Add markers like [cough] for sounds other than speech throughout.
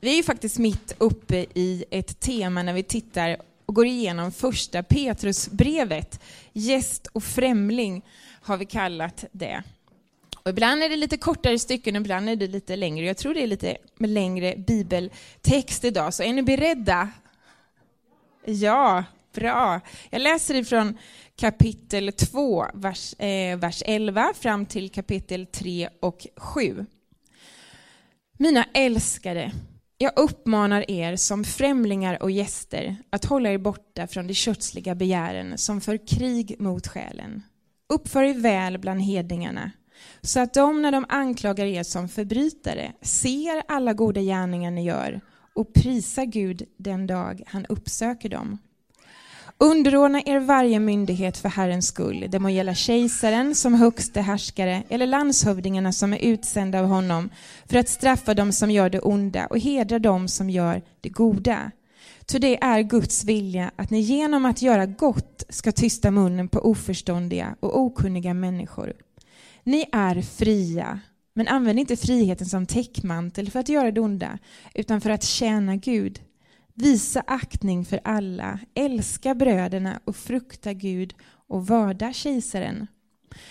Vi är ju faktiskt mitt uppe i ett tema när vi tittar och går igenom första Petrusbrevet. Gäst och främling har vi kallat det. Och ibland är det lite kortare stycken, ibland är det lite längre. Jag tror det är lite längre bibeltext idag, så är ni beredda? Ja, bra. Jag läser ifrån kapitel 2, vers, eh, vers 11 fram till kapitel 3 och 7. Mina älskade, jag uppmanar er som främlingar och gäster att hålla er borta från de kötsliga begären som för krig mot själen. Uppför er väl bland hedningarna, så att de när de anklagar er som förbrytare ser alla goda gärningar ni gör och prisar Gud den dag han uppsöker dem. Underordna er varje myndighet för Herrens skull. Det må gälla kejsaren som högste härskare eller landshövdingarna som är utsända av honom för att straffa dem som gör det onda och hedra dem som gör det goda. Ty det är Guds vilja att ni genom att göra gott ska tysta munnen på oförståndiga och okunniga människor. Ni är fria, men använd inte friheten som täckmantel för att göra det onda, utan för att tjäna Gud. Visa aktning för alla, älska bröderna och frukta Gud och vörda kejsaren.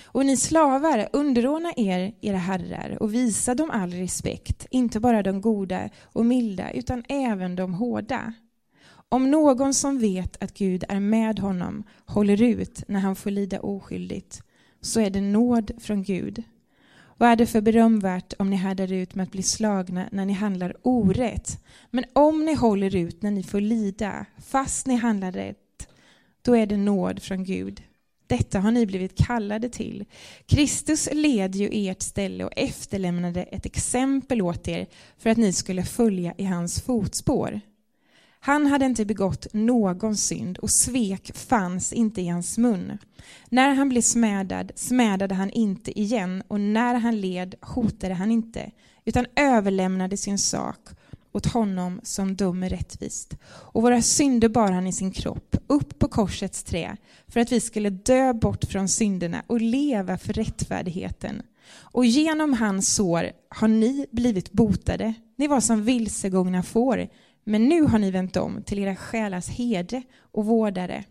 Och ni slavar, underordna er era herrar och visa dem all respekt, inte bara de goda och milda, utan även de hårda. Om någon som vet att Gud är med honom håller ut när han får lida oskyldigt, så är det nåd från Gud. Vad är det för berömvärt om ni härdar ut med att bli slagna när ni handlar orätt? Men om ni håller ut när ni får lida, fast ni handlar rätt, då är det nåd från Gud. Detta har ni blivit kallade till. Kristus led ju ert ställe och efterlämnade ett exempel åt er för att ni skulle följa i hans fotspår. Han hade inte begått någon synd och svek fanns inte i hans mun. När han blev smädad smädade han inte igen och när han led hotade han inte utan överlämnade sin sak åt honom som dömer rättvist. Och våra synder bar han i sin kropp upp på korsets trä för att vi skulle dö bort från synderna och leva för rättfärdigheten. Och genom hans sår har ni blivit botade. Ni var som vilsegångna får men nu har ni vänt om till era själars herde och vårdare.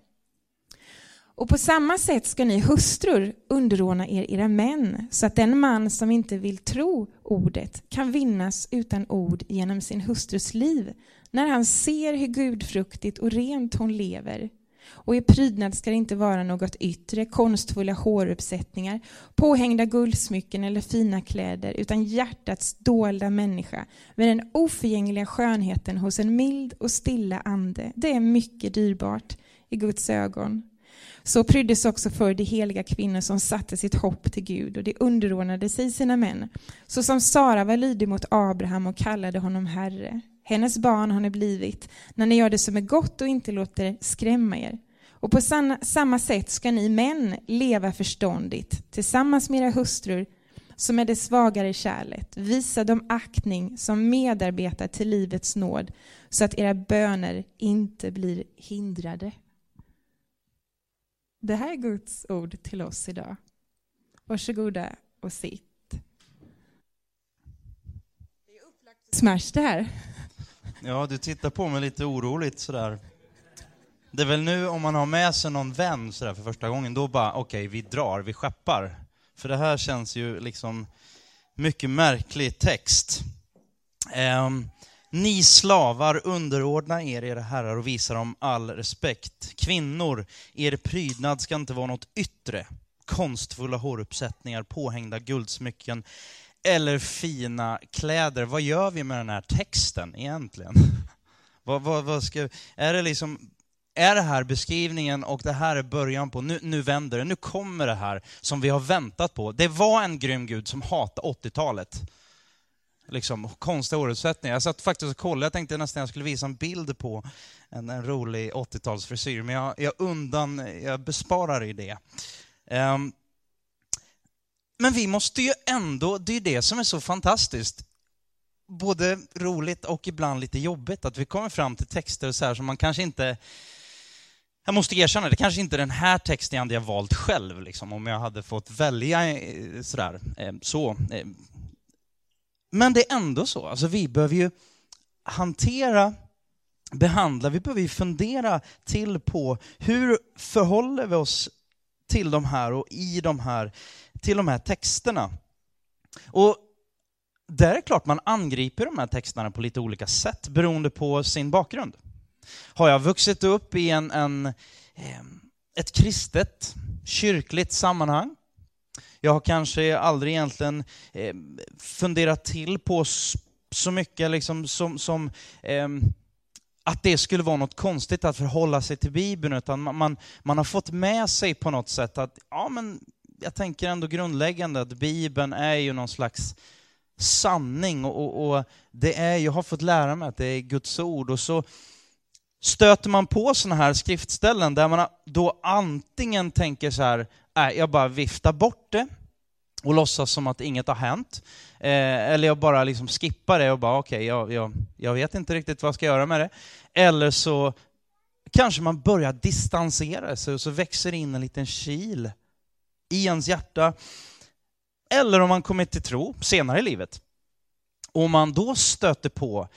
Och på samma sätt ska ni hustrur underordna er era män, så att den man som inte vill tro ordet kan vinnas utan ord genom sin hustrus liv, när han ser hur gudfruktigt och rent hon lever. Och i prydnad ska det inte vara något yttre, konstfulla håruppsättningar, påhängda guldsmycken eller fina kläder, utan hjärtats dolda människa med den oförgängliga skönheten hos en mild och stilla ande. Det är mycket dyrbart i Guds ögon. Så pryddes också för de heliga kvinnor som satte sitt hopp till Gud och de underordnade sig sina män. Så som Sara var lydig mot Abraham och kallade honom Herre. Hennes barn har ni blivit när ni gör det som är gott och inte låter skrämma er. Och på samma sätt ska ni män leva förståndigt tillsammans med era hustrur som är det svagare kärlet. Visa dem aktning som medarbetar till livets nåd så att era böner inte blir hindrade. Det här är Guds ord till oss idag. Varsågoda och sitt. Det är upplagt smash det här. Ja, du tittar på mig lite oroligt sådär. Det är väl nu om man har med sig någon vän sådär för första gången, då bara okej, okay, vi drar, vi skeppar. För det här känns ju liksom mycket märklig text. Um, ni slavar, underordna er era herrar och visa dem all respekt. Kvinnor, er prydnad ska inte vara något yttre. Konstfulla håruppsättningar, påhängda guldsmycken eller fina kläder. Vad gör vi med den här texten egentligen? [laughs] vad, vad, vad ska, är det liksom är det här beskrivningen och det här är början på, nu, nu vänder det, nu kommer det här som vi har väntat på. Det var en grym gud som hatade 80-talet. Liksom, konstiga förutsättningar. Jag satt faktiskt och kollade, jag tänkte nästan jag skulle visa en bild på en, en rolig 80-talsfrisyr, men jag, jag, undan, jag besparar i det. Um, men vi måste ju ändå, det är det som är så fantastiskt, både roligt och ibland lite jobbigt, att vi kommer fram till texter så här som man kanske inte jag måste erkänna, det kanske inte är den här texten jag hade valt själv, liksom, om jag hade fått välja eh, sådär. Eh, så. Eh. Men det är ändå så, alltså vi behöver ju hantera, behandla, vi behöver ju fundera till på hur förhåller vi oss till de här och i de här, till de här texterna. Och där är det klart man angriper de här texterna på lite olika sätt beroende på sin bakgrund. Har jag vuxit upp i en, en ett kristet, kyrkligt sammanhang. Jag har kanske aldrig egentligen funderat till på så mycket liksom som, som eh, att det skulle vara något konstigt att förhålla sig till Bibeln, utan man, man, man har fått med sig på något sätt att, ja men jag tänker ändå grundläggande att Bibeln är ju någon slags sanning och, och, det är, jag har fått lära mig att det är Guds ord och så stöter man på sådana här skriftställen där man då antingen tänker så här, äh, jag bara viftar bort det och låtsas som att inget har hänt. Eh, eller jag bara liksom skippar det och bara okej, okay, jag, jag, jag vet inte riktigt vad jag ska göra med det. Eller så kanske man börjar distansera sig och så växer in en liten kil i ens hjärta. Eller om man kommer till tro senare i livet. Om man då stöter på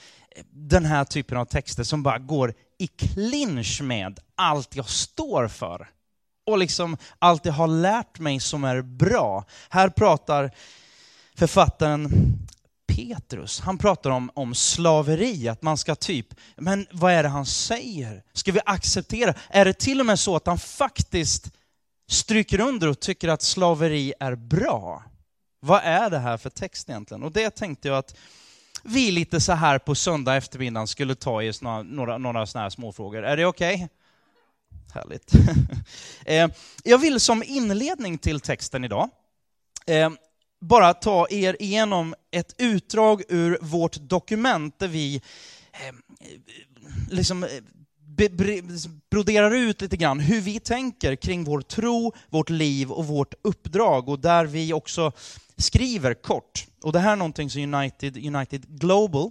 den här typen av texter som bara går i clinch med allt jag står för. Och liksom allt jag har lärt mig som är bra. Här pratar författaren Petrus, han pratar om, om slaveri, att man ska typ, men vad är det han säger? Ska vi acceptera? Är det till och med så att han faktiskt stryker under och tycker att slaveri är bra? Vad är det här för text egentligen? Och det tänkte jag att vi lite så här på söndag eftermiddag skulle ta i några, några, några sådana här småfrågor. Är det okej? Okay? Härligt. [laughs] Eh, jag vill som inledning till texten idag eh, bara ta er igenom ett utdrag ur vårt dokument där vi eh, liksom, liksom broderar ut lite grann hur vi tänker kring vår tro, vårt liv och vårt uppdrag och där vi också skriver kort. Och det här är någonting som United, United Global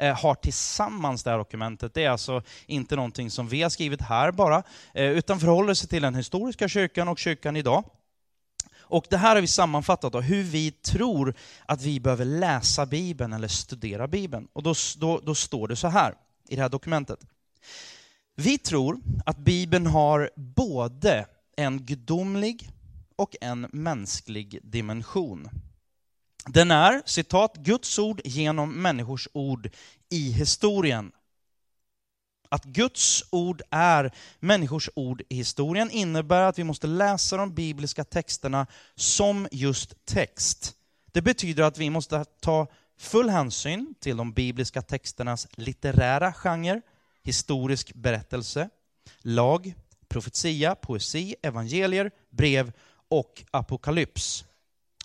Eh, har tillsammans det här dokumentet. Det är alltså inte någonting som vi har skrivit här bara, eh, utan förhåller sig till den historiska kyrkan och kyrkan idag. Och det här har vi sammanfattat då, hur vi tror att vi behöver läsa Bibeln eller studera Bibeln. Och då, då, då står det så här i det här dokumentet. Vi tror att Bibeln har både en gudomlig och en mänsklig dimension. Den är, citat, Guds ord genom människors ord i historien. Att Guds ord är människors ord i historien innebär att vi måste läsa de bibliska texterna som just text. Det betyder att vi måste ta full hänsyn till de bibliska texternas litterära genre, historisk berättelse, lag, profetia, poesi, evangelier, brev och apokalyps.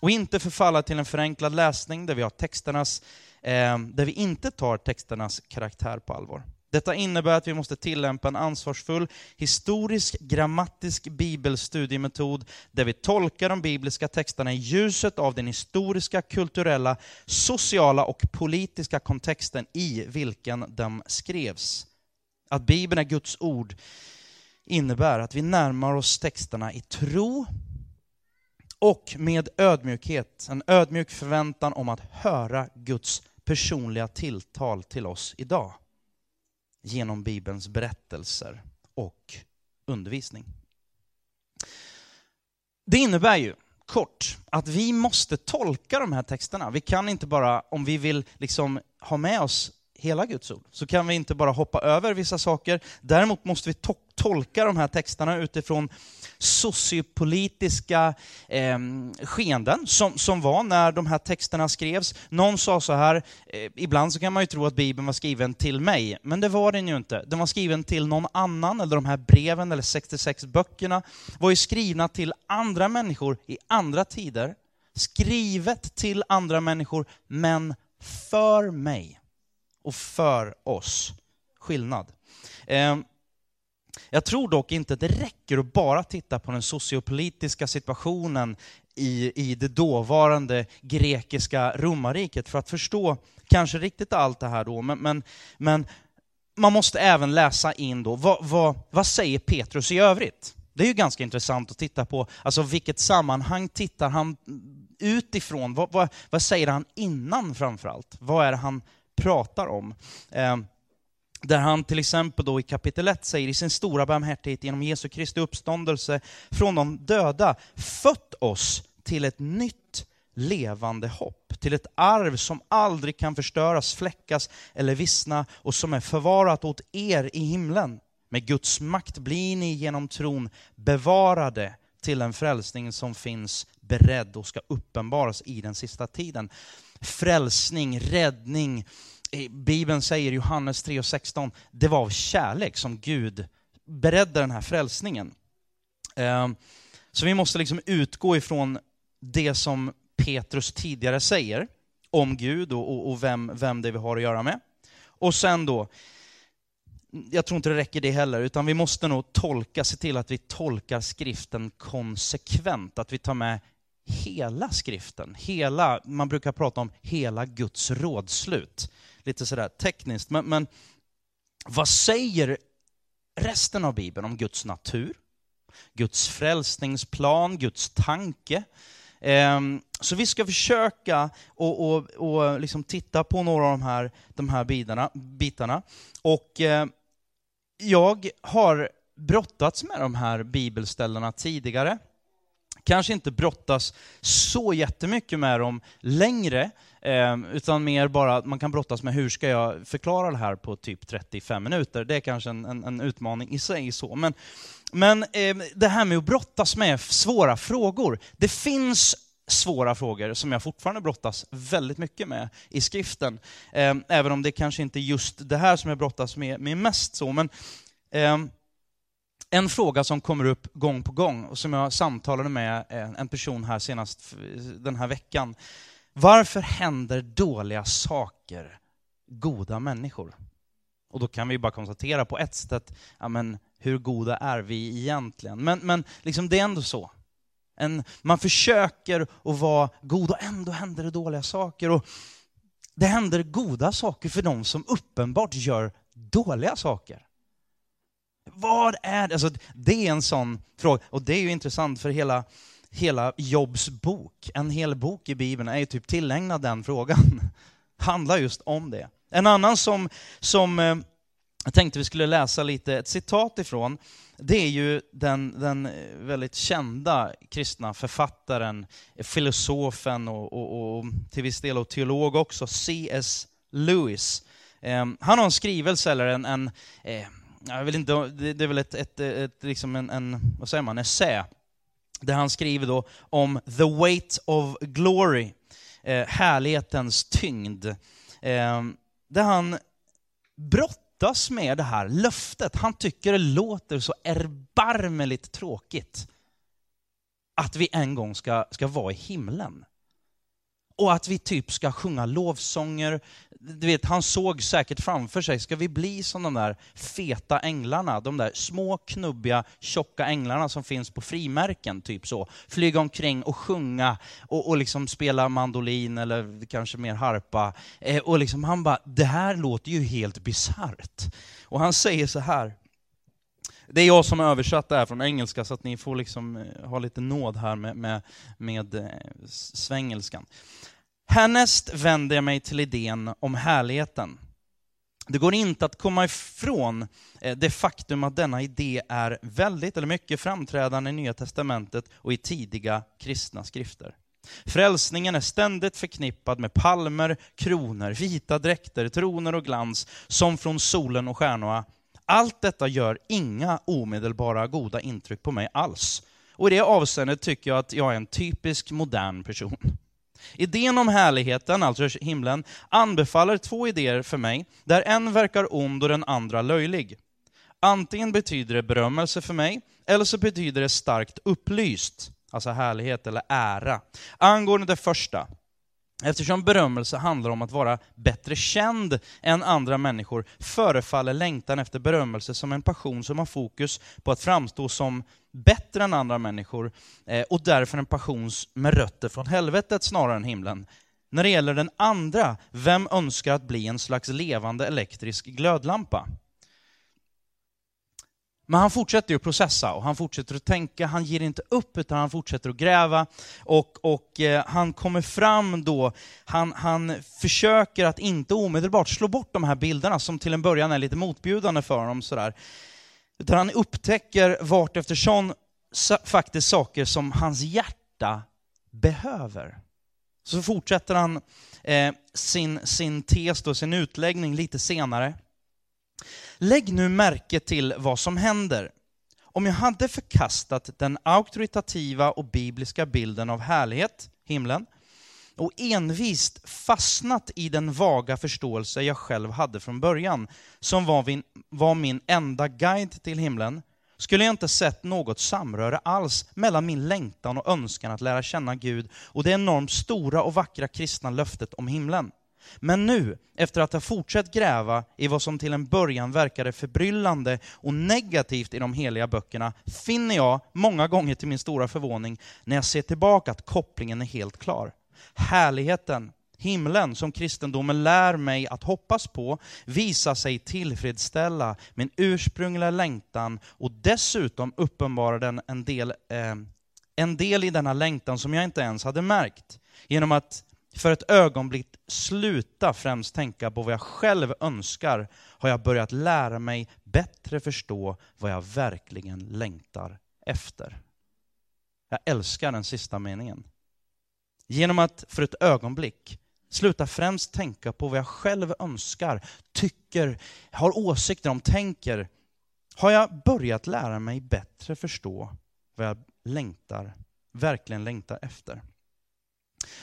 Och inte förfalla till en förenklad läsning där vi, har texternas, eh, där vi inte tar texternas karaktär på allvar. Detta innebär att vi måste tillämpa en ansvarsfull historisk grammatisk bibelstudiemetod där vi tolkar de bibliska texterna i ljuset av den historiska, kulturella, sociala och politiska kontexten i vilken de skrevs. Att Bibeln är Guds ord innebär att vi närmar oss texterna i tro och med ödmjukhet, en ödmjuk förväntan om att höra Guds personliga tilltal till oss idag genom Bibelns berättelser och undervisning. Det innebär ju kort att vi måste tolka de här texterna. Vi kan inte bara, om vi vill liksom ha med oss hela Guds ord, så kan vi inte bara hoppa över vissa saker. Däremot måste vi to tolka de här texterna utifrån sociopolitiska eh, skeenden som, som var när de här texterna skrevs. Någon sa så här, eh, ibland så kan man ju tro att Bibeln var skriven till mig, men det var den ju inte. Den var skriven till någon annan, eller de här breven, eller 66 böckerna, var ju skrivna till andra människor i andra tider. Skrivet till andra människor, men för mig och för oss. Skillnad. Eh, jag tror dock inte att det räcker att bara titta på den sociopolitiska situationen i, i det dåvarande grekiska romarriket för att förstå kanske riktigt allt det här då, men, men, men man måste även läsa in då, vad, vad, vad säger Petrus i övrigt? Det är ju ganska intressant att titta på, alltså vilket sammanhang tittar han utifrån? Vad, vad, vad säger han innan framförallt? Vad är det han pratar om. Eh, där han till exempel då i kapitel 1 säger i sin stora barmhärtighet genom Jesu Kristi uppståndelse från de döda fött oss till ett nytt levande hopp, till ett arv som aldrig kan förstöras, fläckas eller vissna och som är förvarat åt er i himlen. Med Guds makt blir ni genom tron bevarade till en frälsning som finns beredd och ska uppenbaras i den sista tiden. Frälsning, räddning, Bibeln säger Johannes 3 och 16, det var av kärlek som Gud beredde den här frälsningen. Ehm, så vi måste liksom utgå ifrån det som Petrus tidigare säger om Gud och, och vem, vem det är vi har att göra med. Och sen då, jag tror inte det räcker det heller, utan vi måste nog tolka, se till att vi tolkar skriften konsekvent, att vi tar med hela skriften, hela, man brukar prata om hela Guds rådslut. Lite sådär tekniskt, men, men vad säger resten av Bibeln om Guds natur? Guds frälsningsplan, Guds tanke? Ehm, så vi ska försöka och, och, och liksom titta på några av de här, de här bitarna. bitarna. Och eh, jag har brottats med de här bibelställena tidigare. Kanske inte brottas så jättemycket med dem längre, Ehm, utan mer bara att man kan brottas med hur ska jag förklara det här på typ 35 minuter. Det är kanske en, en, en utmaning i sig. så. Men, men eh, det här med att brottas med svåra frågor. Det finns svåra frågor som jag fortfarande brottas väldigt mycket med i skriften. Eh, även om det kanske inte är just det här som jag brottas med, med mest så. Men eh, en fråga som kommer upp gång på gång och som jag samtalade med en person här senast den här veckan. Varför händer dåliga saker goda människor? Och då kan vi bara konstatera på ett sätt, ja men hur goda är vi egentligen? Men, men liksom det är ändå så. En, man försöker att vara god och ändå händer det dåliga saker. Och det händer goda saker för de som uppenbart gör dåliga saker. Vad är det? Alltså, det är en sån fråga, och det är ju intressant för hela, hela Jobs bok, en hel bok i Bibeln är ju typ tillägnad den frågan. [laughs] Handlar just om det. En annan som, som eh, jag tänkte vi skulle läsa lite ett citat ifrån, det är ju den, den eh, väldigt kända kristna författaren, eh, filosofen och, och, och till viss del och teolog också, C.S. Lewis. Han har en skrivelse, eller en, en jag vill inte, det, det är väl ett, ett, ett, liksom en, en, vad säger man, essä, där han skriver då om the weight of glory, eh, härlighetens tyngd. Eh, där han brottas med det här löftet. Han tycker det låter så erbarmligt tråkigt att vi en gång ska, ska vara i himlen. Och att vi typ ska sjunga lovsånger. Du vet, han såg säkert framför sig, ska vi bli som de där feta änglarna? De där små, knubbiga, tjocka änglarna som finns på frimärken, typ så. Flyga omkring och sjunga och, och liksom spela mandolin eller kanske mer harpa. Eh, och liksom han bara, det här låter ju helt bisarrt. Och han säger så här, det är jag som har översatt det här från engelska, så att ni får liksom eh, ha lite nåd här med, med, med eh, svengelskan. Härnäst vänder jag mig till idén om härligheten. Det går inte att komma ifrån eh, det faktum att denna idé är väldigt, eller mycket framträdande i Nya Testamentet och i tidiga kristna skrifter. Frälsningen är ständigt förknippad med palmer, kronor, vita dräkter, troner och glans, som från solen och stjärnorna allt detta gör inga omedelbara goda intryck på mig alls. Och i det avseendet tycker jag att jag är en typisk modern person. Idén om härligheten, alltså himlen, anbefaller två idéer för mig, där en verkar ond och den andra löjlig. Antingen betyder det berömmelse för mig, eller så betyder det starkt upplyst, alltså härlighet eller ära. Angående det första, Eftersom berömmelse handlar om att vara bättre känd än andra människor förefaller längtan efter berömmelse som en passion som har fokus på att framstå som bättre än andra människor eh, och därför en passion med rötter från helvetet snarare än himlen. När det gäller den andra, vem önskar att bli en slags levande elektrisk glödlampa? Men han fortsätter ju att processa och han fortsätter att tänka, han ger inte upp utan han fortsätter att gräva och, och eh, han kommer fram då, han, han försöker att inte omedelbart slå bort de här bilderna som till en början är lite motbjudande för honom sådär. Utan han upptäcker vart eftersom faktiskt saker som hans hjärta behöver. Så fortsätter han eh, sin, sin tes, då, sin utläggning lite senare. Lägg nu märke till vad som händer. Om jag hade förkastat den auktoritativa och bibliska bilden av härlighet, himlen, och envist fastnat i den vaga förståelse jag själv hade från början, som var min, var min enda guide till himlen, skulle jag inte sett något samröre alls mellan min längtan och önskan att lära känna Gud och det enormt stora och vackra kristna löftet om himlen. Men nu, efter att ha fortsatt gräva i vad som till en början verkade förbryllande och negativt i de heliga böckerna, finner jag, många gånger till min stora förvåning, när jag ser tillbaka att kopplingen är helt klar. Härligheten, himlen som kristendomen lär mig att hoppas på, visar sig tillfredsställa min ursprungliga längtan och dessutom uppenbarar den en del, eh, en del i denna längtan som jag inte ens hade märkt. Genom att för ett ögonblick sluta främst tänka på vad jag själv önskar har jag börjat lära mig bättre förstå vad jag verkligen längtar efter. Jag älskar den sista meningen. Genom att för ett ögonblick sluta främst tänka på vad jag själv önskar, tycker, har åsikter om, tänker, har jag börjat lära mig bättre förstå vad jag längtar, verkligen längtar efter.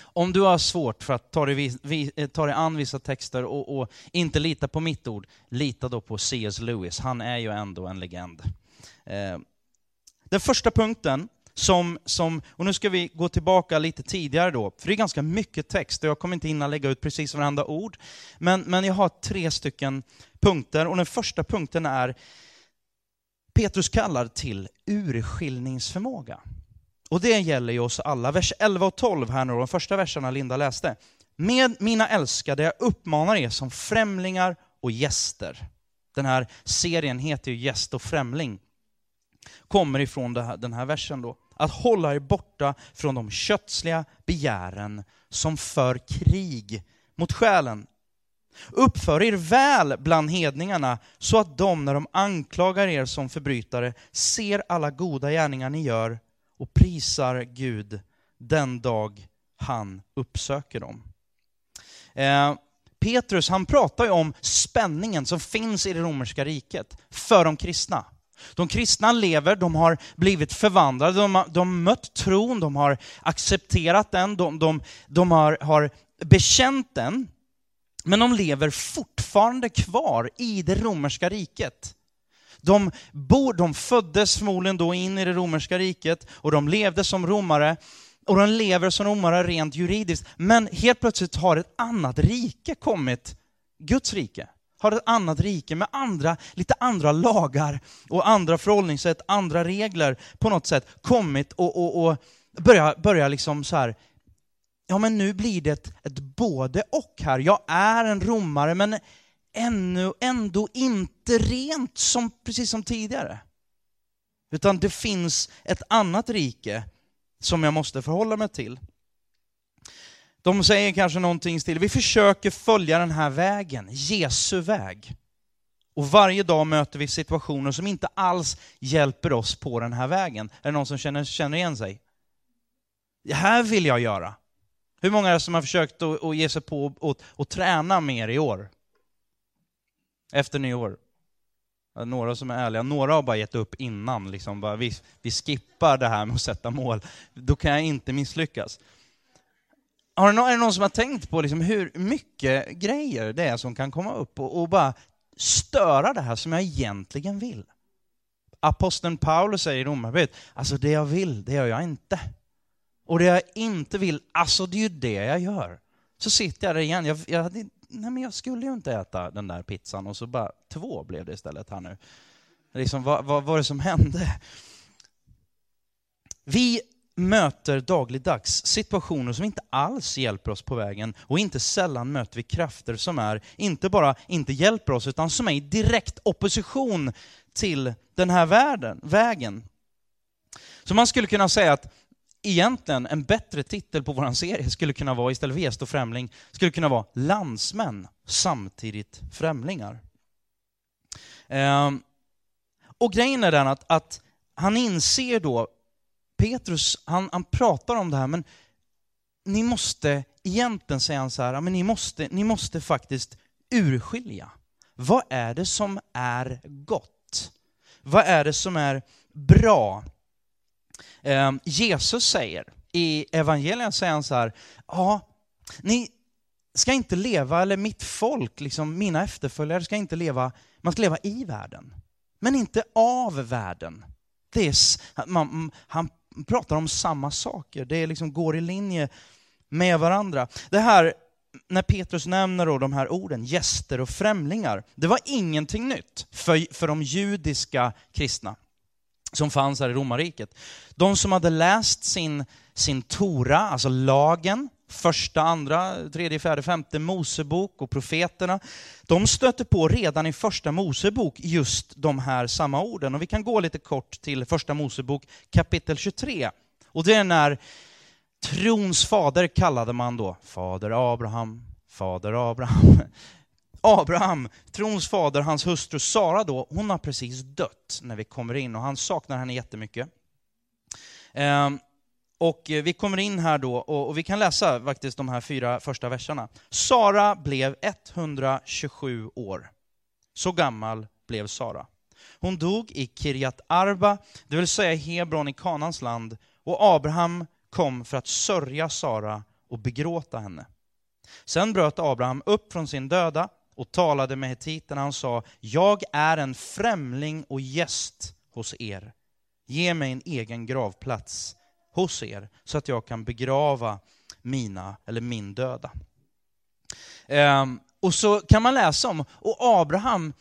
Om du har svårt för att ta dig, vi, eh, ta dig an vissa texter och, och, inte lita på mitt ord, lita då på C.S. Lewis. Han är ju ändå en legend. Eh, den första punkten, som, som, och nu ska vi gå tillbaka lite tidigare då, för det är ganska mycket text och jag kommer inte hinna lägga ut precis varenda ord. Men, men jag har tre stycken punkter och den första punkten är Petrus kallar till urskiljningsförmåga. Och det gäller ju oss alla. Vers 11 och 12 här nu, de första verserna Linda läste. Med mina älskade, jag uppmanar er som främlingar och gäster. Den här serien heter ju Gäst och främling. Kommer ifrån här, den här versen då. Att hålla er borta från de kötsliga begären som för krig mot själen. Uppför er väl bland hedningarna så att de, när de anklagar er som förbrytare, ser alla goda gärningar ni gör och prisar Gud den dag han uppsöker dem. Eh, Petrus han pratar ju om spänningen som finns i det romerska riket för de kristna. De kristna lever, de har blivit förvandlade, de har, de mött tron, de har accepterat den, de, de, de har, har bekänt den. Men de lever fortfarande kvar i det romerska riket. De, bor, de föddes förmodligen då in i det romerska riket och de levde som romare och de lever som romare rent juridiskt. Men helt plötsligt har ett annat rike kommit, Guds rike har ett annat rike med andra, lite andra lagar och andra förhållningssätt, andra regler på något sätt kommit och, och, och börjar börja liksom så här, ja men nu blir det ett, ett både och här. Jag är en romare men ännu ändå inte rent som, precis som tidigare. Utan det finns ett annat rike som jag måste förhålla mig till. De säger kanske någonting till. Vi försöker följa den här vägen, Jesu väg. Och varje dag möter vi situationer som inte alls hjälper oss på den här vägen. Är det någon som känner, känner igen sig? Det här vill jag göra. Hur många är det som har försökt att, att ge sig på att träna mer i år? Efter nyår. Några som är ärliga, några har bara gett upp innan. Liksom bara, vi, vi skippar det här med att sätta mål. Då kan jag inte misslyckas. Har det någon, är det någon som har tänkt på liksom hur mycket grejer det är som kan komma upp och, och bara störa det här som jag egentligen vill? Aposteln Paulus säger i Romarbrevet, alltså det jag vill, det gör jag inte. Och det jag inte vill, alltså det är ju det jag gör. Så sitter jag där igen, jag, jag hade nej men jag skulle ju inte äta den där pizzan och så bara två blev det istället här nu. Liksom, vad, vad var det som hände? Vi möter dagligdags situationer som inte alls hjälper oss på vägen och inte sällan möter vi krafter som är, inte bara inte hjälper oss, utan som är i direkt opposition till den här världen, vägen. Så man skulle kunna säga att egentligen en bättre titel på vår serie skulle kunna vara, istället för gäst och främling, skulle kunna vara landsmän, samtidigt främlingar. Ehm, och grejen är den att, att han inser då, Petrus, han, han pratar om det här, men ni måste, egentligen säger han så här, men ni måste, ni måste faktiskt urskilja. Vad är det som är gott? Vad är det som är bra? Eh, Jesus säger, i evangelien säger han så här, ja, ni ska inte leva, eller mitt folk, liksom mina efterföljare ska inte leva, man ska leva i världen, men inte av världen. Det är, man, han pratar om samma saker, det liksom går i linje med varandra. Det här, när Petrus nämner då de här orden, gäster och främlingar, det var ingenting nytt för, för de judiska kristna som fanns här i romarriket. De som hade läst sin, sin Tora, alltså lagen, första, andra, tredje, fjärde, femte Mosebok och profeterna, de stöter på redan i första Mosebok just de här samma orden. Och vi kan gå lite kort till första Mosebok kapitel 23. Och det är när trons fader kallade man då, fader Abraham, fader Abraham. Abraham, trons fader, hans hustru Sara då, hon har precis dött när vi kommer in och han saknar henne jättemycket. Ehm, och vi kommer in här då och vi kan läsa faktiskt de här fyra första verserna. Sara blev 127 år. Så gammal blev Sara. Hon dog i Kirjat Arba, det vill säga Hebron i Kanans land, och Abraham kom för att sörja Sara och begråta henne. Sen bröt Abraham upp från sin döda och talade med hetiterna. Han sa, jag är en främling och gäst hos er. Ge mig en egen gravplats hos er så att jag kan begrava mina, eller min döda. Ehm, och så kan man läsa om, och Abraham,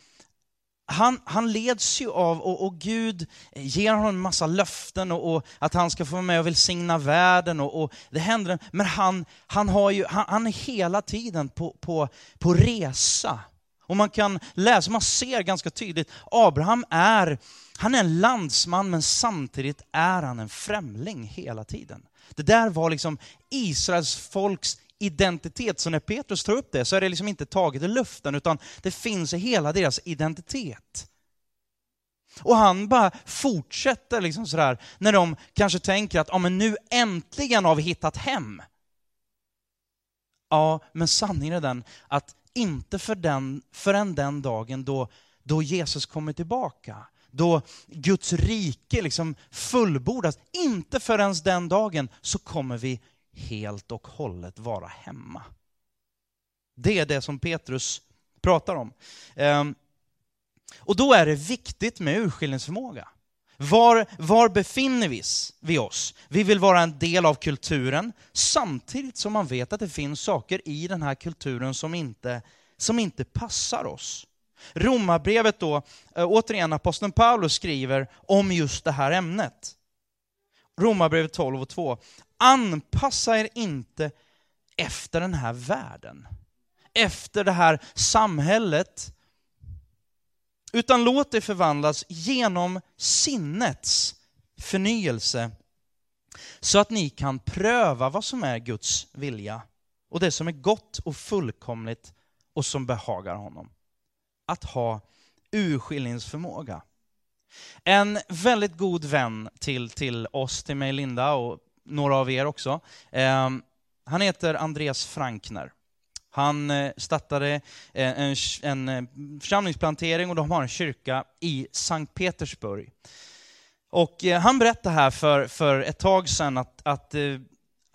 han, han leds ju av, och, och Gud ger honom en massa löften och, och, att han ska få vara med och välsigna världen. Och, och det händer, men han, han, har ju, han, han är hela tiden på, på, på resa. Och man kan läsa, man ser ganska tydligt, Abraham är, han är en landsman men samtidigt är han en främling hela tiden. Det där var liksom Israels folks identitet. Så när Petrus tar upp det så är det liksom inte taget i luften, utan det finns i hela deras identitet. Och han bara fortsätter liksom sådär, när de kanske tänker att ja, men nu äntligen har vi hittat hem. Ja, men sanningen är den att inte för den, förrän den dagen då, då Jesus kommer tillbaka, då Guds rike liksom fullbordas, inte förrän den dagen så kommer vi helt och hållet vara hemma. Det är det som Petrus pratar om. Ehm, och då är det viktigt med urskiljningsförmåga. Var, var befinner vi oss? Vi vill vara en del av kulturen, samtidigt som man vet att det finns saker i den här kulturen som inte, som inte passar oss. Romarbrevet då, eh, återigen aposteln Paulus skriver om just det här ämnet. Romarbrevet 12 och 2 anpassa er inte efter den här världen, efter det här samhället, utan låt det förvandlas genom sinnets förnyelse, så att ni kan pröva vad som är Guds vilja och det som är gott och fullkomligt och som behagar honom. Att ha urskiljningsförmåga. En väldigt god vän till, till oss, till mig Linda och några av er också. Ehm, han heter Andreas Frankner. Han eh, startade eh, en, en eh, församlingsplantering och de har en kyrka i Sankt Petersburg. Och han berättade här för, för ett tag sedan att, att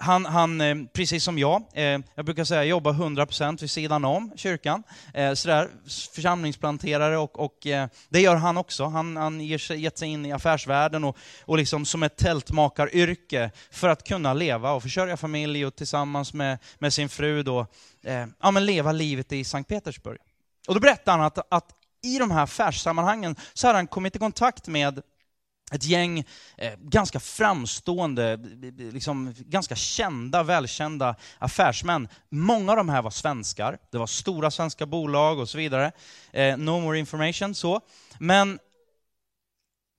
han, han, eh, precis som jag, eh, jag brukar säga jobbar 100% vid sidan om kyrkan. Eh, sådär, församlingsplanterare och, och det gör han också. Han, han ger sig, gett sig in i affärsvärlden och, och liksom som ett tältmakaryrke för att kunna leva och försörja familj och tillsammans med, med sin fru då, ja, men leva livet i Sankt Petersburg. Och då berättar han att, att i de här affärssammanhangen så har han kommit i kontakt med ett gäng eh, ganska framstående, liksom, ganska kända, välkända affärsmän. Många av de här var svenskar, det var stora svenska bolag och så vidare. Eh, no more information så. Men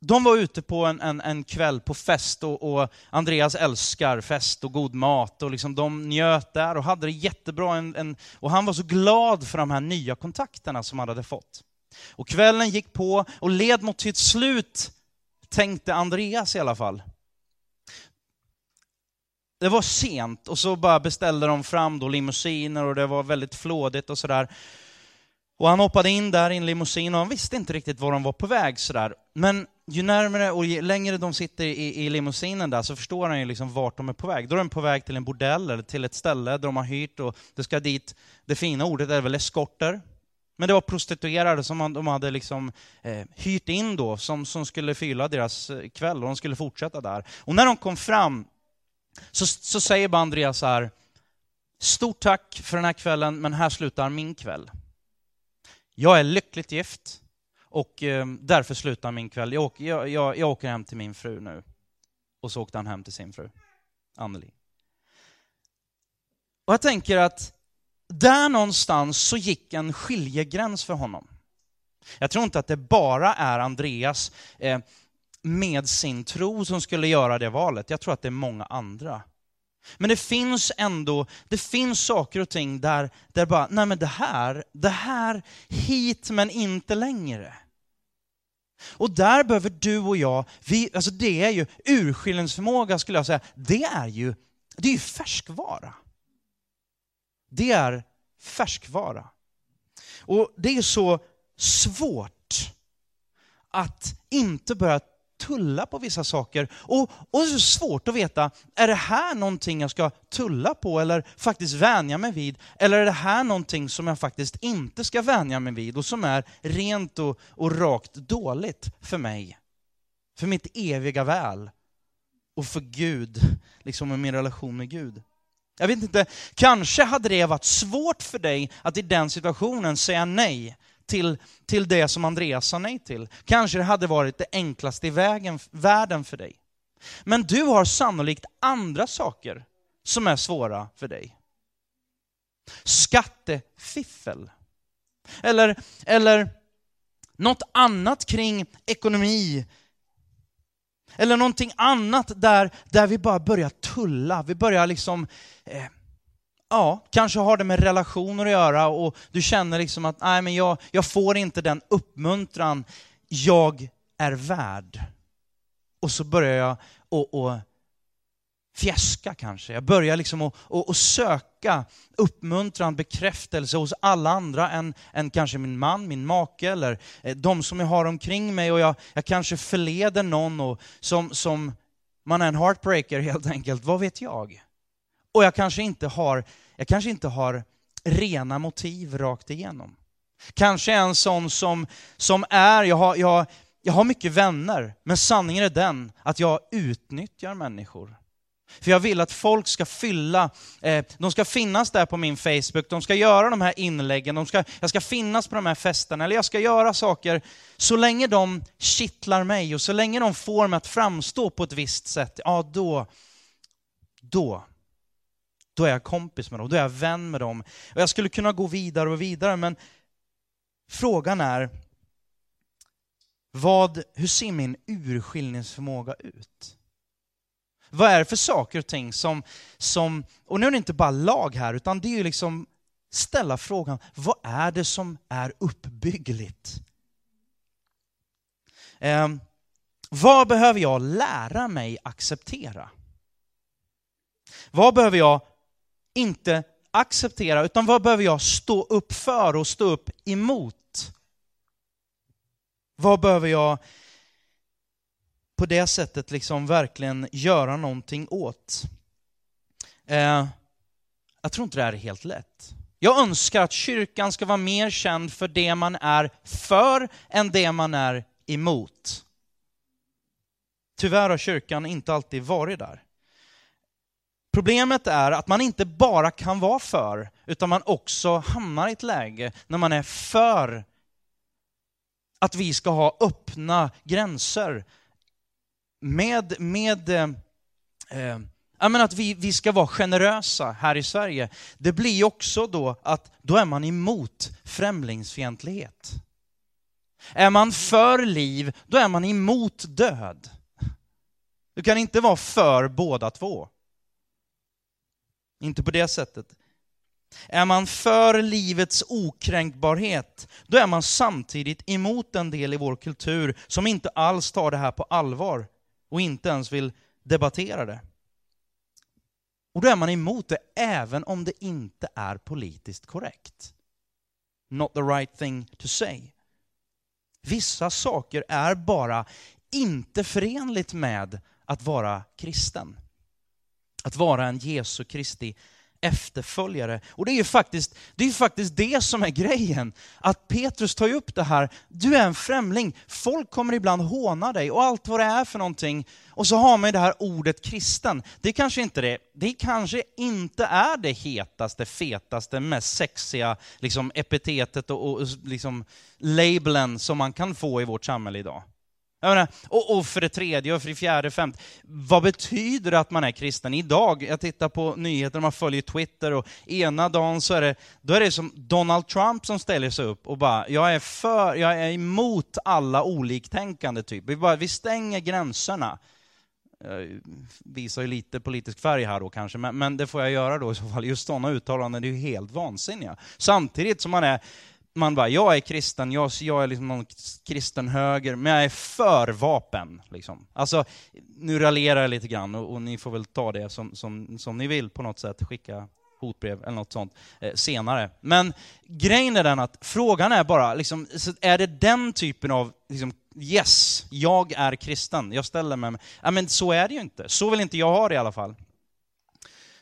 de var ute på en, en, en kväll på fest och, och, Andreas älskar fest och god mat och liksom de njöt där och hade det jättebra. En, en, och han var så glad för de här nya kontakterna som han hade fått. Och kvällen gick på och led mot sitt slut, tänkte Andreas i alla fall. Det var sent och så bara beställde de fram då limousiner och det var väldigt flådigt och sådär. Och han hoppade in där i en limousin och han visste inte riktigt var de var på väg sådär. Men ju närmare och ju längre de sitter i, i limousinen där så förstår han ju liksom vart de är på väg. Då är de på väg till en bordell eller till ett ställe där de har hyrt och det ska dit, det fina ordet är väl eskorter. Men det var prostituerade som de hade liksom, eh, hyrt in då, som, som skulle fylla deras eh, kväll och de skulle fortsätta där. Och när de kom fram så, så säger bara Andreas så här, stort tack för den här kvällen, men här slutar min kväll. Jag är lyckligt gift och eh, därför slutar min kväll. Jag åker, jag, jag, jag åker hem till min fru nu. Och så åkte han hem till sin fru, Anneli. Och jag tänker att där någonstans så gick en skiljegräns för honom. Jag tror inte att det bara är Andreas eh, med sin tro som skulle göra det valet. Jag tror att det är många andra. Men det finns ändå, det finns saker och ting där, där bara, nej men det här, det här hit men inte längre. Och där behöver du och jag, vi, alltså det är ju urskiljningsförmåga skulle jag säga, det är ju, det är ju färskvara. Det är färskvara. Och det är så svårt att inte börja tulla på vissa saker. Och, och det är så svårt att veta, är det här någonting jag ska tulla på eller faktiskt vänja mig vid? Eller är det här någonting som jag faktiskt inte ska vänja mig vid och som är rent och, och rakt dåligt för mig? För mitt eviga väl och för Gud, liksom i min relation med Gud. Jag vet inte, kanske hade det varit svårt för dig att i den situationen säga nej till, till det som Andreas sa nej till. Kanske det hade varit det enklaste i vägen, världen för dig. Men du har sannolikt andra saker som är svåra för dig. Skattefiffel. Eller, eller något annat kring ekonomi. Eller någonting annat där, där vi bara börjar tulla. Vi börjar liksom eh, ja, kanske har det med relationer att göra och du känner liksom att nej, men jag, jag får inte den uppmuntran jag är värd. Och så börjar jag och, och fjäska kanske. Jag börjar liksom att, söka söka uppmuntran, bekräftelse hos alla andra än, än kanske min man, min make eller eh, de som jag har omkring mig och jag, jag kanske förleder någon och som, som man är en heartbreaker helt enkelt, vad vet jag? Och jag kanske inte har, jag kanske inte har rena motiv rakt igenom. Kanske en sån som, som är, jag har, jag, jag har mycket vänner, men sanningen är den att jag utnyttjar människor. För jag vill att folk ska fylla, eh, de ska finnas där på min Facebook, de ska göra de här inläggen, de ska, jag ska finnas på de här festerna, eller jag ska göra saker så länge de kittlar mig och så länge de får mig att framstå på ett visst sätt, ja då, då då är jag kompis med dem, då är jag vän med dem. Och jag skulle kunna gå vidare och vidare, men frågan är, vad, hur ser min urskiljningsförmåga ut? Vad är det för saker och ting som, som, och nu är det inte bara lag här, utan det är ju liksom ställa frågan, vad är det som är uppbyggligt? Eh, vad behöver jag lära mig acceptera? Vad behöver jag inte acceptera, utan vad behöver jag stå upp för och stå upp emot? Vad behöver jag på det sättet liksom verkligen göra någonting åt? Eh, jag tror inte det här är helt lätt. Jag önskar att kyrkan ska vara mer känd för det man är för än det man är emot. Tyvärr har kyrkan inte alltid varit där. Problemet är att man inte bara kan vara för, utan man också hamnar i ett läge när man är för att vi ska ha öppna gränser med, med eh, eh att vi, vi ska vara generösa här i Sverige. Det blir också då att då är man emot främlingsfientlighet. Är man för liv, då är man emot död. Du kan inte vara för båda två. Inte på det sättet. Är man för livets okränkbarhet, då är man samtidigt emot en del i vår kultur som inte alls tar det här på allvar och inte ens vill debattera det. Och då är man emot det även om det inte är politiskt korrekt. Not the right thing to say. Vissa saker är bara inte förenligt med att vara kristen. Att vara en Jesu Kristi efterföljare. Och det är ju faktiskt det, är faktiskt det som är grejen. Att Petrus tar upp det här, du är en främling, folk kommer ibland håna dig och allt vad det är för någonting. Och så har man det här ordet kristen. Det kanske inte det, det kanske inte är det hetaste, fetaste, mest sexiga liksom, epitetet och, och liksom, labeln som man kan få i vårt samhälle idag. Menar, och, och, för det tredje, och för det fjärde, femte, vad betyder det att man är kristen? Idag, jag tittar på nyheter, man följer Twitter och ena dagen så är det, då är det som Donald Trump som ställer sig upp och bara, jag är för, jag är emot alla oliktänkande typ. Vi, bara, vi stänger gränserna. Jag visar ju lite politisk färg här då kanske, men, men det får jag göra då i så fall. Just sådana uttalanden är ju helt vansinniga. Samtidigt som man är man bara, jag är kristen, jag, jag är liksom någon kristen höger, men jag är för vapen. Liksom. Alltså, nu raljerar jag lite grann och, och, ni får väl ta det som, som, som ni vill på något sätt, skicka hotbrev eller något sånt eh, senare. Men grejen är den att frågan är bara, liksom, är det den typen av liksom, yes, jag är kristen, jag ställer mig... Ja, men så är det ju inte. Så vill inte jag ha det i alla fall.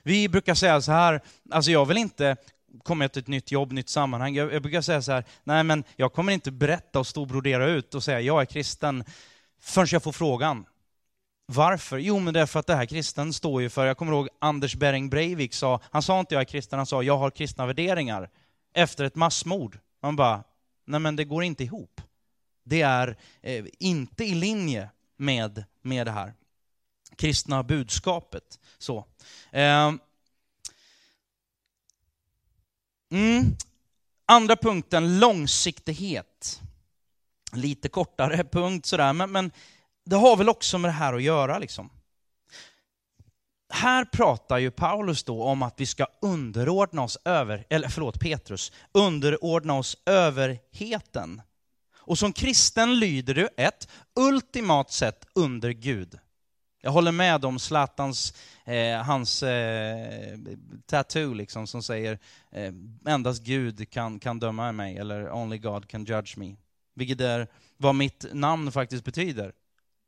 Vi brukar säga så här, alltså jag vill inte kommer jag till ett nytt jobb, nytt sammanhang. Jag, jag brukar säga så här, nej men jag kommer inte berätta och stå och brodera ut och säga jag är kristen förrän jag får frågan. Varför? Jo, men det är för att det här kristen står ju för, jag kommer ihåg Anders Bering Breivik sa, han sa inte jag är kristen, han sa jag har kristna värderingar. Efter ett massmord. Man bara, nej men det går inte ihop. Det är eh, inte i linje med, med det här kristna budskapet. Så. Eh, Mm. Andra punkten, långsiktighet. Lite kortare [laughs] punkt sådär, men, men det har väl också med det här att göra. liksom. Här pratar ju Paulus då om att vi ska underordna oss över, eller förlåt Petrus, underordna oss överheten. Och som kristen lyder du ett ultimat sett under Gud. Jag håller med om Zlatans, eh, hans eh, tattoo liksom, som säger eh, endast Gud kan, kan döma mig, eller only God can judge me. Vilket är vad mitt namn faktiskt betyder.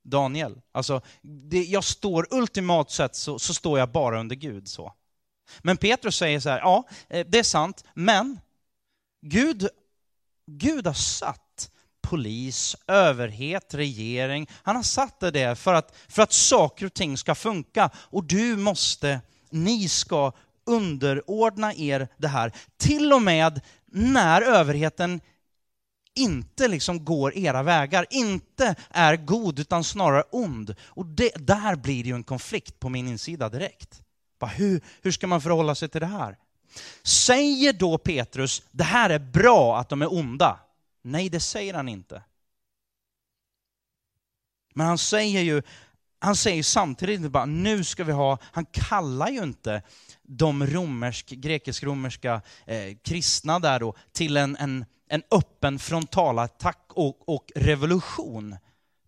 Daniel. Alltså, det, jag står, ultimat sett så, så står jag bara under Gud. så. Men Petrus säger så här, ja, eh, det är sant, men Gud, Gud har satt polis, överhet, regering. Han har satt det där för att, för att saker och ting ska funka. Och du måste, ni ska underordna er det här. Till och med när överheten inte liksom går era vägar, inte är god utan snarare ond. Och det, där blir det ju en konflikt på min insida direkt. hur, hur ska man förhålla sig till det här? Säger då Petrus, det här är bra att de är onda? Nej, det säger han inte. Men han säger ju, han säger samtidigt inte bara nu ska vi ha, han kallar ju inte de romersk, grekisk-romerska eh, kristna där då till en, en, en öppen frontalattack och, och revolution.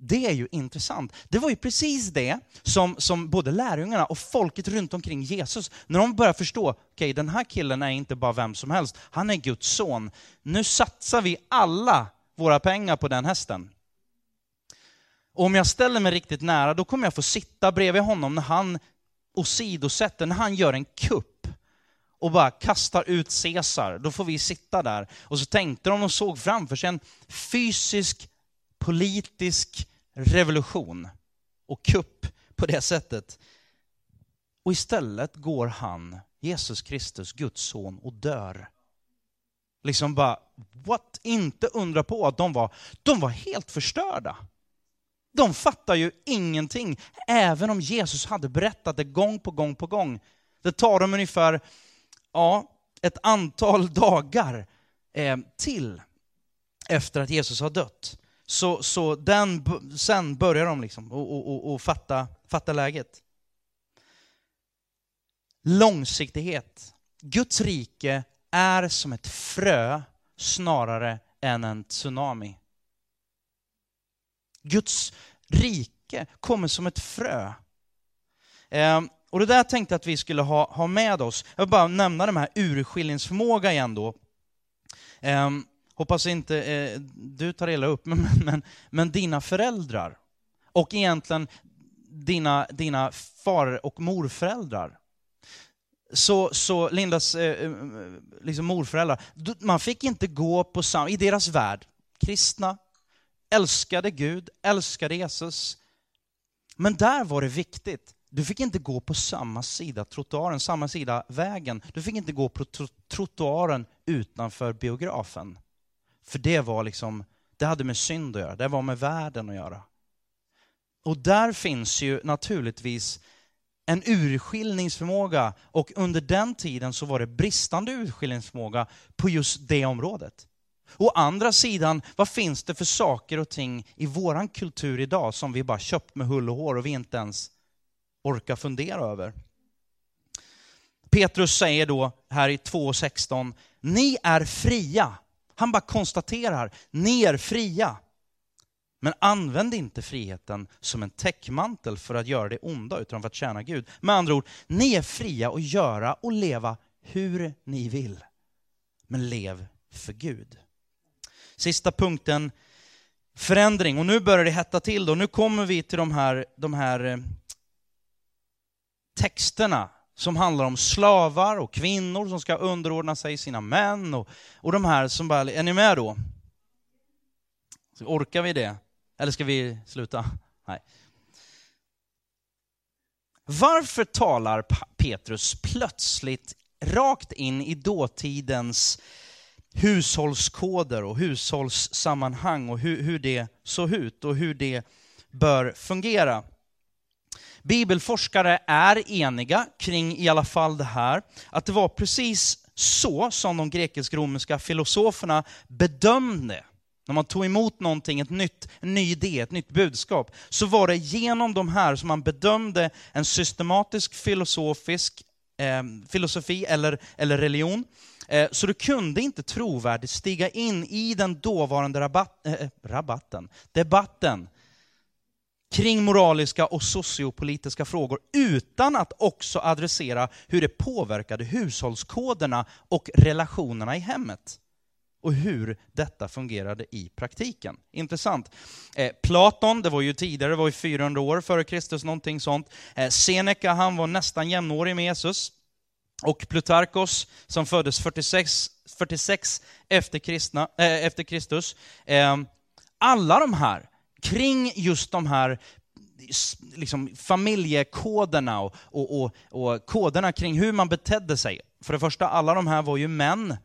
Det är ju intressant. Det var ju precis det som, som både lärjungarna och folket runt omkring Jesus, när de börjar förstå, okej okay, den här killen är inte bara vem som helst, han är Guds son. Nu satsar vi alla våra pengar på den hästen. Och om jag ställer mig riktigt nära, då kommer jag få sitta bredvid honom när han åsidosätter, när han gör en kupp och bara kastar ut Caesar. Då får vi sitta där. Och så tänkte de och såg framför sig en fysisk, politisk revolution och kupp på det sättet. Och istället går han, Jesus Kristus, Guds son, och dör. Liksom bara, what? Inte undra på att de var, de var helt förstörda. De fattar ju ingenting, även om Jesus hade berättat det gång på gång på gång. Det tar dem ungefär ja, ett antal [laughs] dagar eh, till efter att Jesus har dött så, så den, sen börjar de liksom och, och, och, och fatta, fatta läget. Långsiktighet. Guds rike är som ett frö snarare än en tsunami. Guds rike kommer som ett frö. Eh, och det där tänkte jag att vi skulle ha, ha med oss. Jag vill bara nämna de här urskiljningsförmåga igen då. Eh, hoppas inte eh, du tar illa upp, [laughs] men, men, men dina föräldrar och egentligen dina, dina far och morföräldrar. Så, så Lindas eh, eh liksom morföräldrar, man fick inte gå på samma, i deras värld, kristna, älskade Gud, älskade Jesus. Men där var det viktigt du fick inte gå på samma sida trottoaren, samma sida vägen. Du fick inte gå på trottoaren utanför biografen. För det var liksom, det hade med synd att göra, det var med världen att göra. Och där finns ju naturligtvis en urskiljningsförmåga och under den tiden så var det bristande urskiljningsförmåga på just det området. Å andra sidan, vad finns det för saker och ting i våran kultur idag som vi bara köpt med hull och hår och vi inte ens orkar fundera över. Petrus säger då här i 2.16, ni är fria. Han bara konstaterar, ni är fria. Men använd inte friheten som en täckmantel för att göra det onda, utan för att tjäna Gud. Med andra ord, ni är fria att göra och leva hur ni vill. Men lev för Gud. Sista punkten, förändring. Och nu börjar det hetta till då. Nu kommer vi till de här, de här eh, texterna som handlar om slavar och kvinnor som ska underordna sig sina män och, och de här som bara, är ni med då? Så orkar vi det? Eller ska vi sluta? [laughs] Nej. Varför talar Petrus plötsligt rakt in i dåtidens hushållskoder och hushållssammanhang och hur, hur det såg ut och hur det bör fungera? Bibelforskare är eniga kring i alla fall det här, att det var precis så som de grekisk-romerska filosoferna bedömde när man tog emot någonting, ett nytt, en ny idé, ett nytt budskap, så var det genom de här som man bedömde en systematisk filosofisk eh, filosofi eller, eller religion. Eh, så du kunde inte trovärdigt stiga in i den dåvarande rabat, eh, rabatten, debatten kring moraliska och sociopolitiska frågor utan att också adressera hur det påverkade hushållskoderna och relationerna i hemmet och hur detta fungerade i praktiken. Intressant. Eh, Platon, det var ju tidigare, det var ju 400 år före Kristus, någonting sånt. Eh, Seneca, han var nästan jämnårig med Jesus. Och Plutarkos, som föddes 46, 46 efter, kristna, eh, efter Kristus. Eh, alla de här kring just de här liksom, familjekoderna och, och, och, och koderna kring hur man betedde sig. För det första, alla de här var ju män.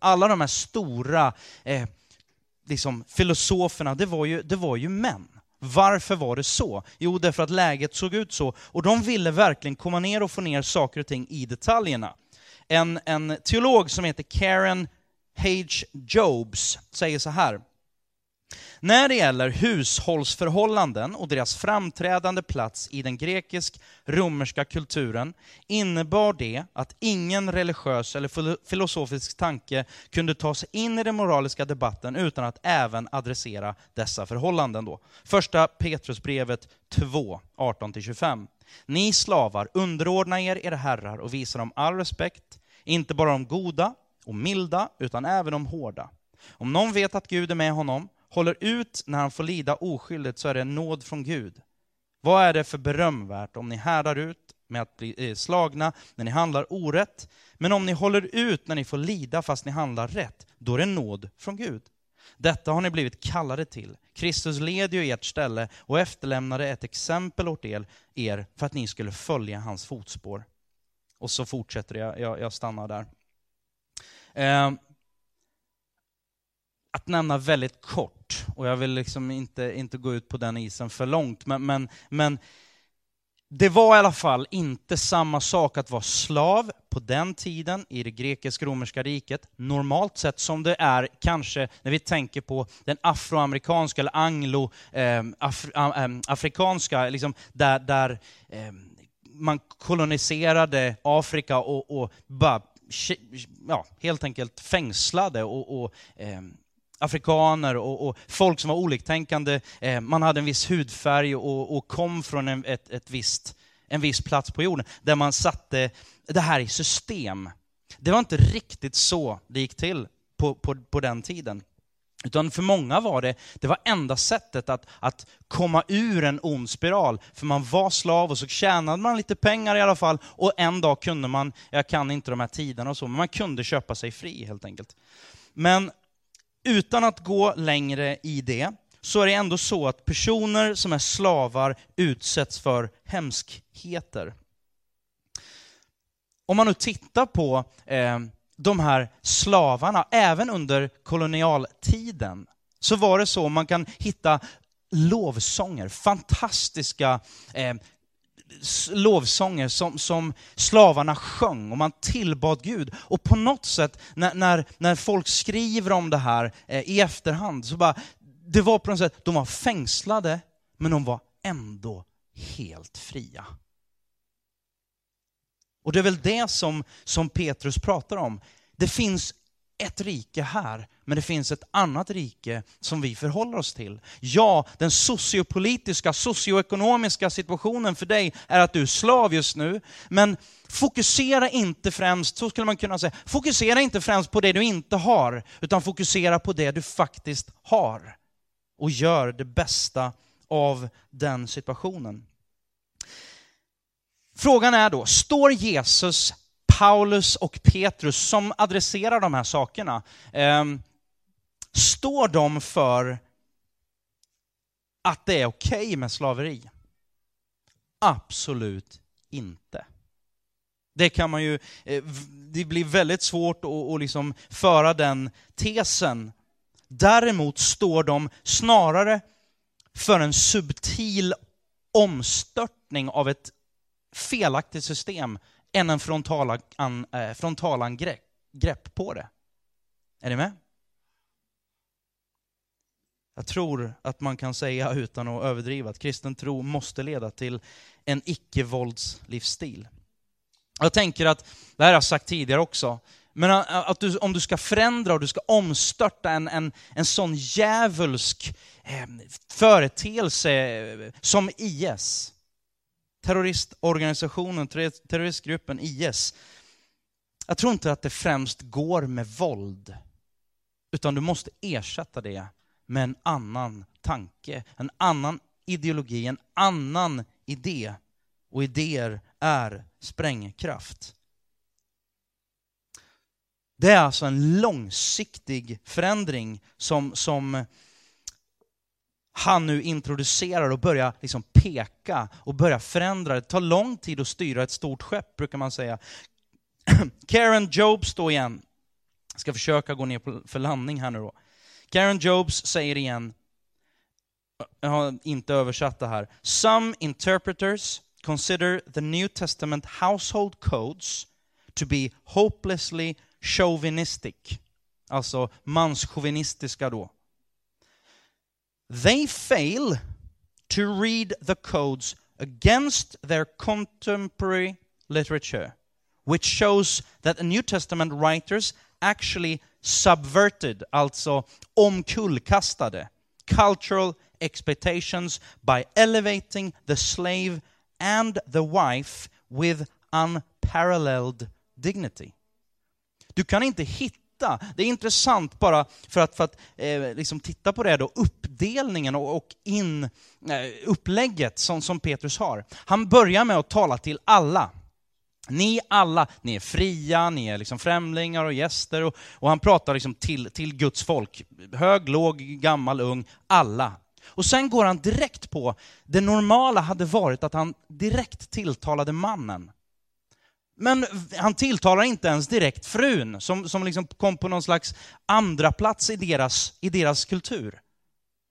Alla de här stora eh, liksom, filosoferna, det var, ju, det var ju män. Varför var det så? Jo, därför att läget såg ut så. Och de ville verkligen komma ner och få ner saker och ting i detaljerna. En, en teolog som heter Karen Hage Jobs säger så här. När det gäller hushållsförhållanden och deras framträdande plats i den grekisk-romerska kulturen innebar det att ingen religiös eller filosofisk tanke kunde ta sig in i den moraliska debatten utan att även adressera dessa förhållanden. Då. Första Petrusbrevet 2, 18-25. Ni slavar, underordna er era herrar och visa dem all respekt, inte bara de goda och milda, utan även de hårda. Om någon vet att Gud är med honom håller ut när han får lida oskyldigt så är det en nåd från Gud. Vad är det för berömvärt om ni härdar ut med att bli eh, slagna när ni handlar orätt? Men om ni håller ut när ni får lida fast ni handlar rätt, då är det nåd från Gud. Detta har ni blivit kallade till. Kristus led ju ert ställe och efterlämnade ett exempel åt er för att ni skulle följa hans fotspår. Och så fortsätter jag, jag, jag stannar där. Eh, att nämna väldigt kort, och jag vill liksom inte, inte gå ut på den isen för långt, men, men, men det var i alla fall inte samma sak att vara slav på den tiden i det grekisk-romerska riket, normalt sett som det är kanske när vi tänker på den afroamerikanska eller anglo-afrikanska, ehm, ehm, eh, liksom där, där eh, man koloniserade Afrika och, och bara, ja, helt enkelt fängslade och, och eh, afrikaner och, och, folk som var oliktänkande. Eh, man hade en viss hudfärg och, och kom från en, ett, ett visst, en viss plats på jorden där man satte det här i system. Det var inte riktigt så det gick till på, på, på den tiden. Utan för många var det, det var enda sättet att, att komma ur en ond spiral. För man var slav och så tjänade man lite pengar i alla fall. Och en dag kunde man, jag kan inte de här tiderna och så, men man kunde köpa sig fri helt enkelt. Men utan att gå längre i det, så är det ändå så att personer som är slavar utsätts för hemskheter. Om man nu tittar på eh, de här slavarna, även under kolonialtiden, så var det så man kan hitta lovsånger, fantastiska eh, lovsånger som, som slavarna sjöng och man tillbad Gud. Och på något sätt, när, när, när folk skriver om det här eh, i efterhand, så bara, det var på något sätt, de var fängslade, men de var ändå helt fria. Och det är väl det som, som Petrus pratar om. Det finns ett rike här, men det finns ett annat rike som vi förhåller oss till. Ja, den sociopolitiska, socioekonomiska situationen för dig är att du är slav just nu, men fokusera inte främst, så skulle man kunna säga, fokusera inte främst på det du inte har, utan fokusera på det du faktiskt har. Och gör det bästa av den situationen. Frågan är då, står Jesus Paulus och Petrus som adresserar de här sakerna, eh, står de för att det är okej okay med slaveri? Absolut inte. Det kan man ju, eh, det blir väldigt svårt att, att liksom föra den tesen. Däremot står de snarare för en subtil omstörtning av ett felaktigt system än en frontalan, eh, frontalangrepp på det. Är ni med? Jag tror att man kan säga utan att överdriva att kristen tro måste leda till en icke-våldslivsstil. Jag tänker att, det här har jag sagt tidigare också, men att du, om du ska förändra och du ska omstörta en, en, en sån djävulsk eh, företeelse eh, som IS, terroristorganisationen, terroristgruppen IS. Jag tror inte att det främst går med våld, utan du måste ersätta det med en annan tanke, en annan ideologi, en annan idé. Och idéer är sprängkraft. Det är alltså en långsiktig förändring som, som han nu introducerar och börjar liksom peka och börjar förändra. Det tar lång tid att styra ett stort skepp, brukar man säga. [clears throat] Karen Jobs då igen. Jag ska försöka gå ner för landning här nu då. Karen Jobs säger igen, jag har inte översatt det här. Some interpreters consider the New Testament household codes to be hopelessly chauvinistic. Alltså manschauvinistiska då. They fail to read the codes against their contemporary literature, which shows that the New Testament writers actually subverted, alltså omkullkastade, cultural expectations by elevating the slave and the wife with unparalleled dignity. Du kan inte hitta titta. Det är intressant bara för att, för att eh, liksom titta på det då, uppdelningen och, och in, eh, upplägget som, som Petrus har. Han börjar med att tala till alla. Ni alla, ni är fria, ni är liksom främlingar och gäster och, och han pratar liksom till, till Guds folk. Hög, låg, gammal, ung, alla. Och sen går han direkt på, det normala hade varit att han direkt tilltalade mannen. Men han tilltalar inte ens direkt frun, som, som liksom kom på någon slags andra plats i deras, i deras kultur.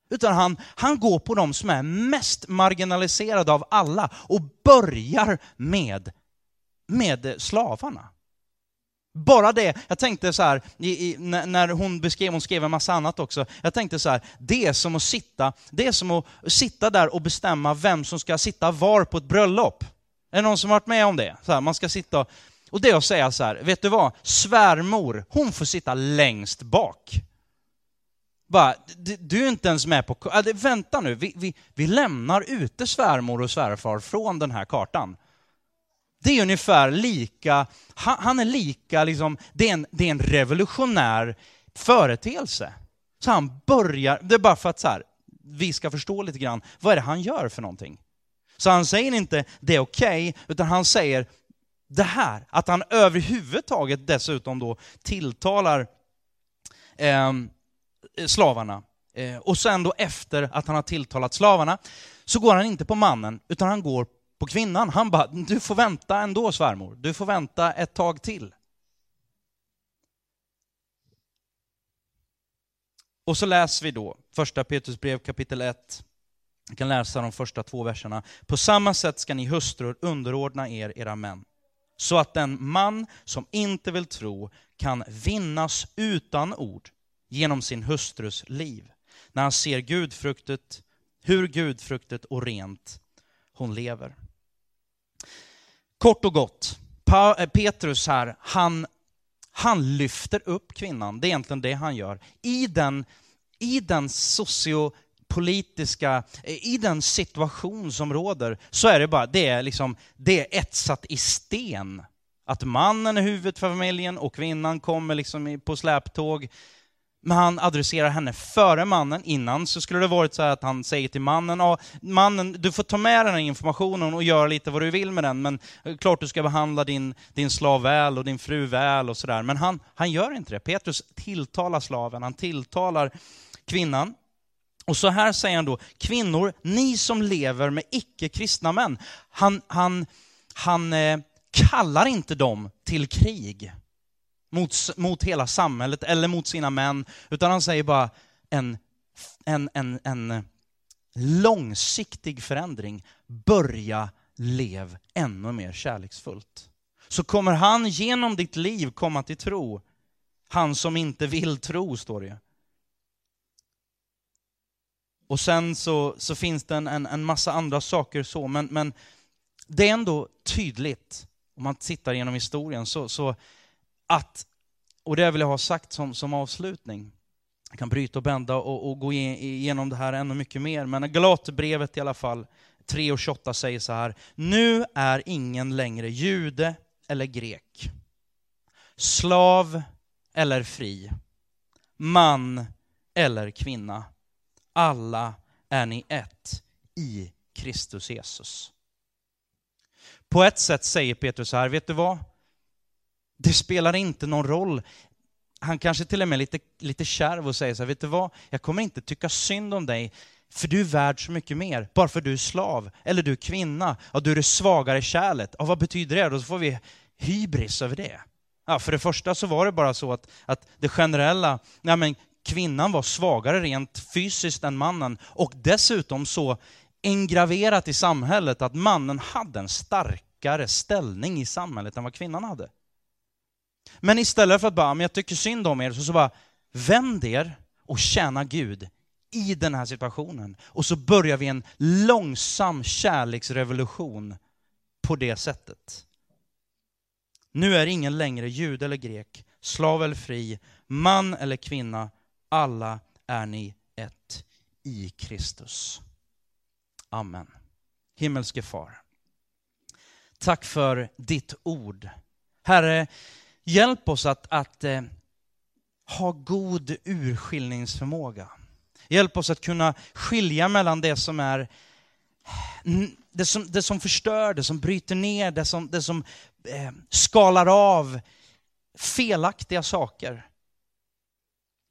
Utan han, han går på de som är mest marginaliserade av alla och börjar med, med slavarna. Bara det, jag tänkte så här, i, i, när hon beskrev, hon skrev en massa annat också, jag tänkte så här, det är som att sitta, det är som att sitta där och bestämma vem som ska sitta var på ett bröllop. Är det någon som varit med om det? Så här, man ska sitta, och Och det är att säga så här, vet du vad? Svärmor, hon får sitta längst bak. Bara, du är inte ens med på... Äh, vänta nu, vi, vi, vi lämnar ute svärmor och svärfar från den här kartan. Det är ungefär lika, han, han är lika, liksom, det, är en, det är en revolutionär företeelse. Så han börjar, det är bara för att så här, vi ska förstå lite grann, vad är det han gör för någonting? Så han säger inte det är okej, okay, utan han säger det här, att han överhuvudtaget dessutom då tilltalar eh, slavarna. Eh, och sen då efter att han har tilltalat slavarna, så går han inte på mannen, utan han går på kvinnan. Han bara, du får vänta ändå svärmor, du får vänta ett tag till. Och så läser vi då första Petrusbrev kapitel 1. Vi kan läsa de första två verserna. På samma sätt ska ni hustrur underordna er era män, så att den man som inte vill tro kan vinnas utan ord genom sin hustrus liv, när han ser gudfruktet, hur gudfruktet och rent hon lever. Kort och gott, eh, Petrus här, han, han lyfter upp kvinnan. Det är egentligen det han gör. I den, i den socio politiska, eh, i den situation som råder, så är det bara, det är liksom, det är etsat i sten. Att mannen är huvudet för familjen och kvinnan kommer liksom på släptåg. Men han adresserar henne före mannen. Innan så skulle det varit så att han säger till mannen, ja, mannen, du får ta med den här informationen och göra lite vad du vill med den, men eh, klart du ska behandla din, din slav väl och din fru väl och sådär. Men han, han gör inte det. Petrus tilltalar slaven, han tilltalar kvinnan. Och så här säger han då, kvinnor, ni som lever med icke-kristna män. Han, han, han eh, kallar inte dem till krig mot, mot hela samhället eller mot sina män, utan han säger bara en, en, en, en långsiktig förändring. Börja lev ännu mer kärleksfullt. Så kommer han genom ditt liv komma till tro. Han som inte vill tro, står det och sen så, så finns det en, en, en massa andra saker så, men, men det är ändå tydligt, om man tittar genom historien, så, så att, och det vill jag ha sagt som, som avslutning, jag kan bryta och bända och, och gå igenom det här ännu mycket mer, men Galaterbrevet i alla fall, 3 och 28 säger så här, nu är ingen längre jude eller grek, slav eller fri, man eller kvinna. Alla är ni ett i Kristus Jesus. På ett sätt säger Petrus så här, vet du vad? Det spelar inte någon roll. Han kanske till och med är lite, lite kärv och säger så här, vet du vad? Jag kommer inte tycka synd om dig, för du är värd så mycket mer. Bara för du är slav, eller du är kvinna, ja, du är det svagare kärlet. Ja, vad betyder det? Då får vi hybris över det. Ja, för det första så var det bara så att, att det generella, ja, men kvinnan var svagare rent fysiskt än mannen och dessutom så engraverat i samhället att mannen hade en starkare ställning i samhället än vad kvinnan hade. Men istället för att bara, men jag tycker synd om er, så, så bara vänd er och tjäna Gud i den här situationen. Och så börjar vi en långsam kärleksrevolution på det sättet. Nu är ingen längre jud eller grek, slav eller fri, man eller kvinna, alla är ni ett i Kristus. Amen. Himmelske far, tack för ditt ord. Herre, Hjälp oss att, att eh, ha god urskiljningsförmåga. Hjälp oss att kunna skilja mellan det som är det som, det som förstör, det som bryter ner, det som, det som eh, skalar av felaktiga saker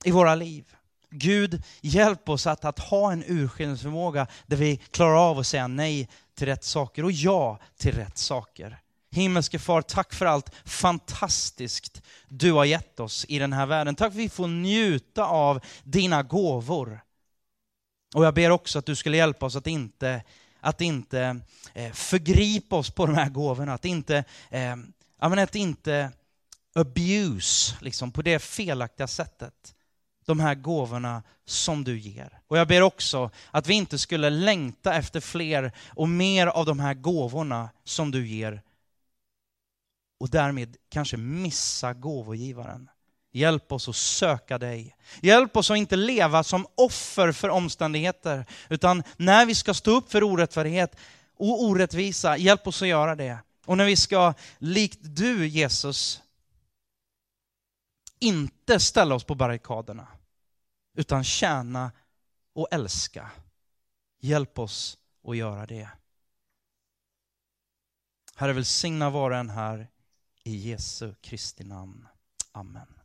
i våra liv. Gud, hjälp oss att, att ha en urskiljningsförmåga där vi klarar av att säga nej till rätt saker och ja till rätt saker. Himmelske far, tack för allt fantastiskt du har gett oss i den här världen. Tack för att vi får njuta av dina gåvor. Och jag ber också att du skulle hjälpa oss att inte, att inte eh, förgripa oss på de här gåvorna, att inte, eh, att inte abuse liksom, på det felaktiga sättet de här gåvorna som du ger. Och jag ber också att vi inte skulle längta efter fler och mer av de här gåvorna som du ger och därmed kanske missa gåvogivaren. Hjälp oss att söka dig. Hjälp oss att inte leva som offer för omständigheter, utan när vi ska stå upp för orättfärdighet och orättvisa, hjälp oss att göra det. Och när vi ska, likt du Jesus, inte ställa oss på barrikaderna, utan tjäna och älska. Hjälp oss att göra det. Herre, välsigna var och en här i Jesu Kristi namn. Amen.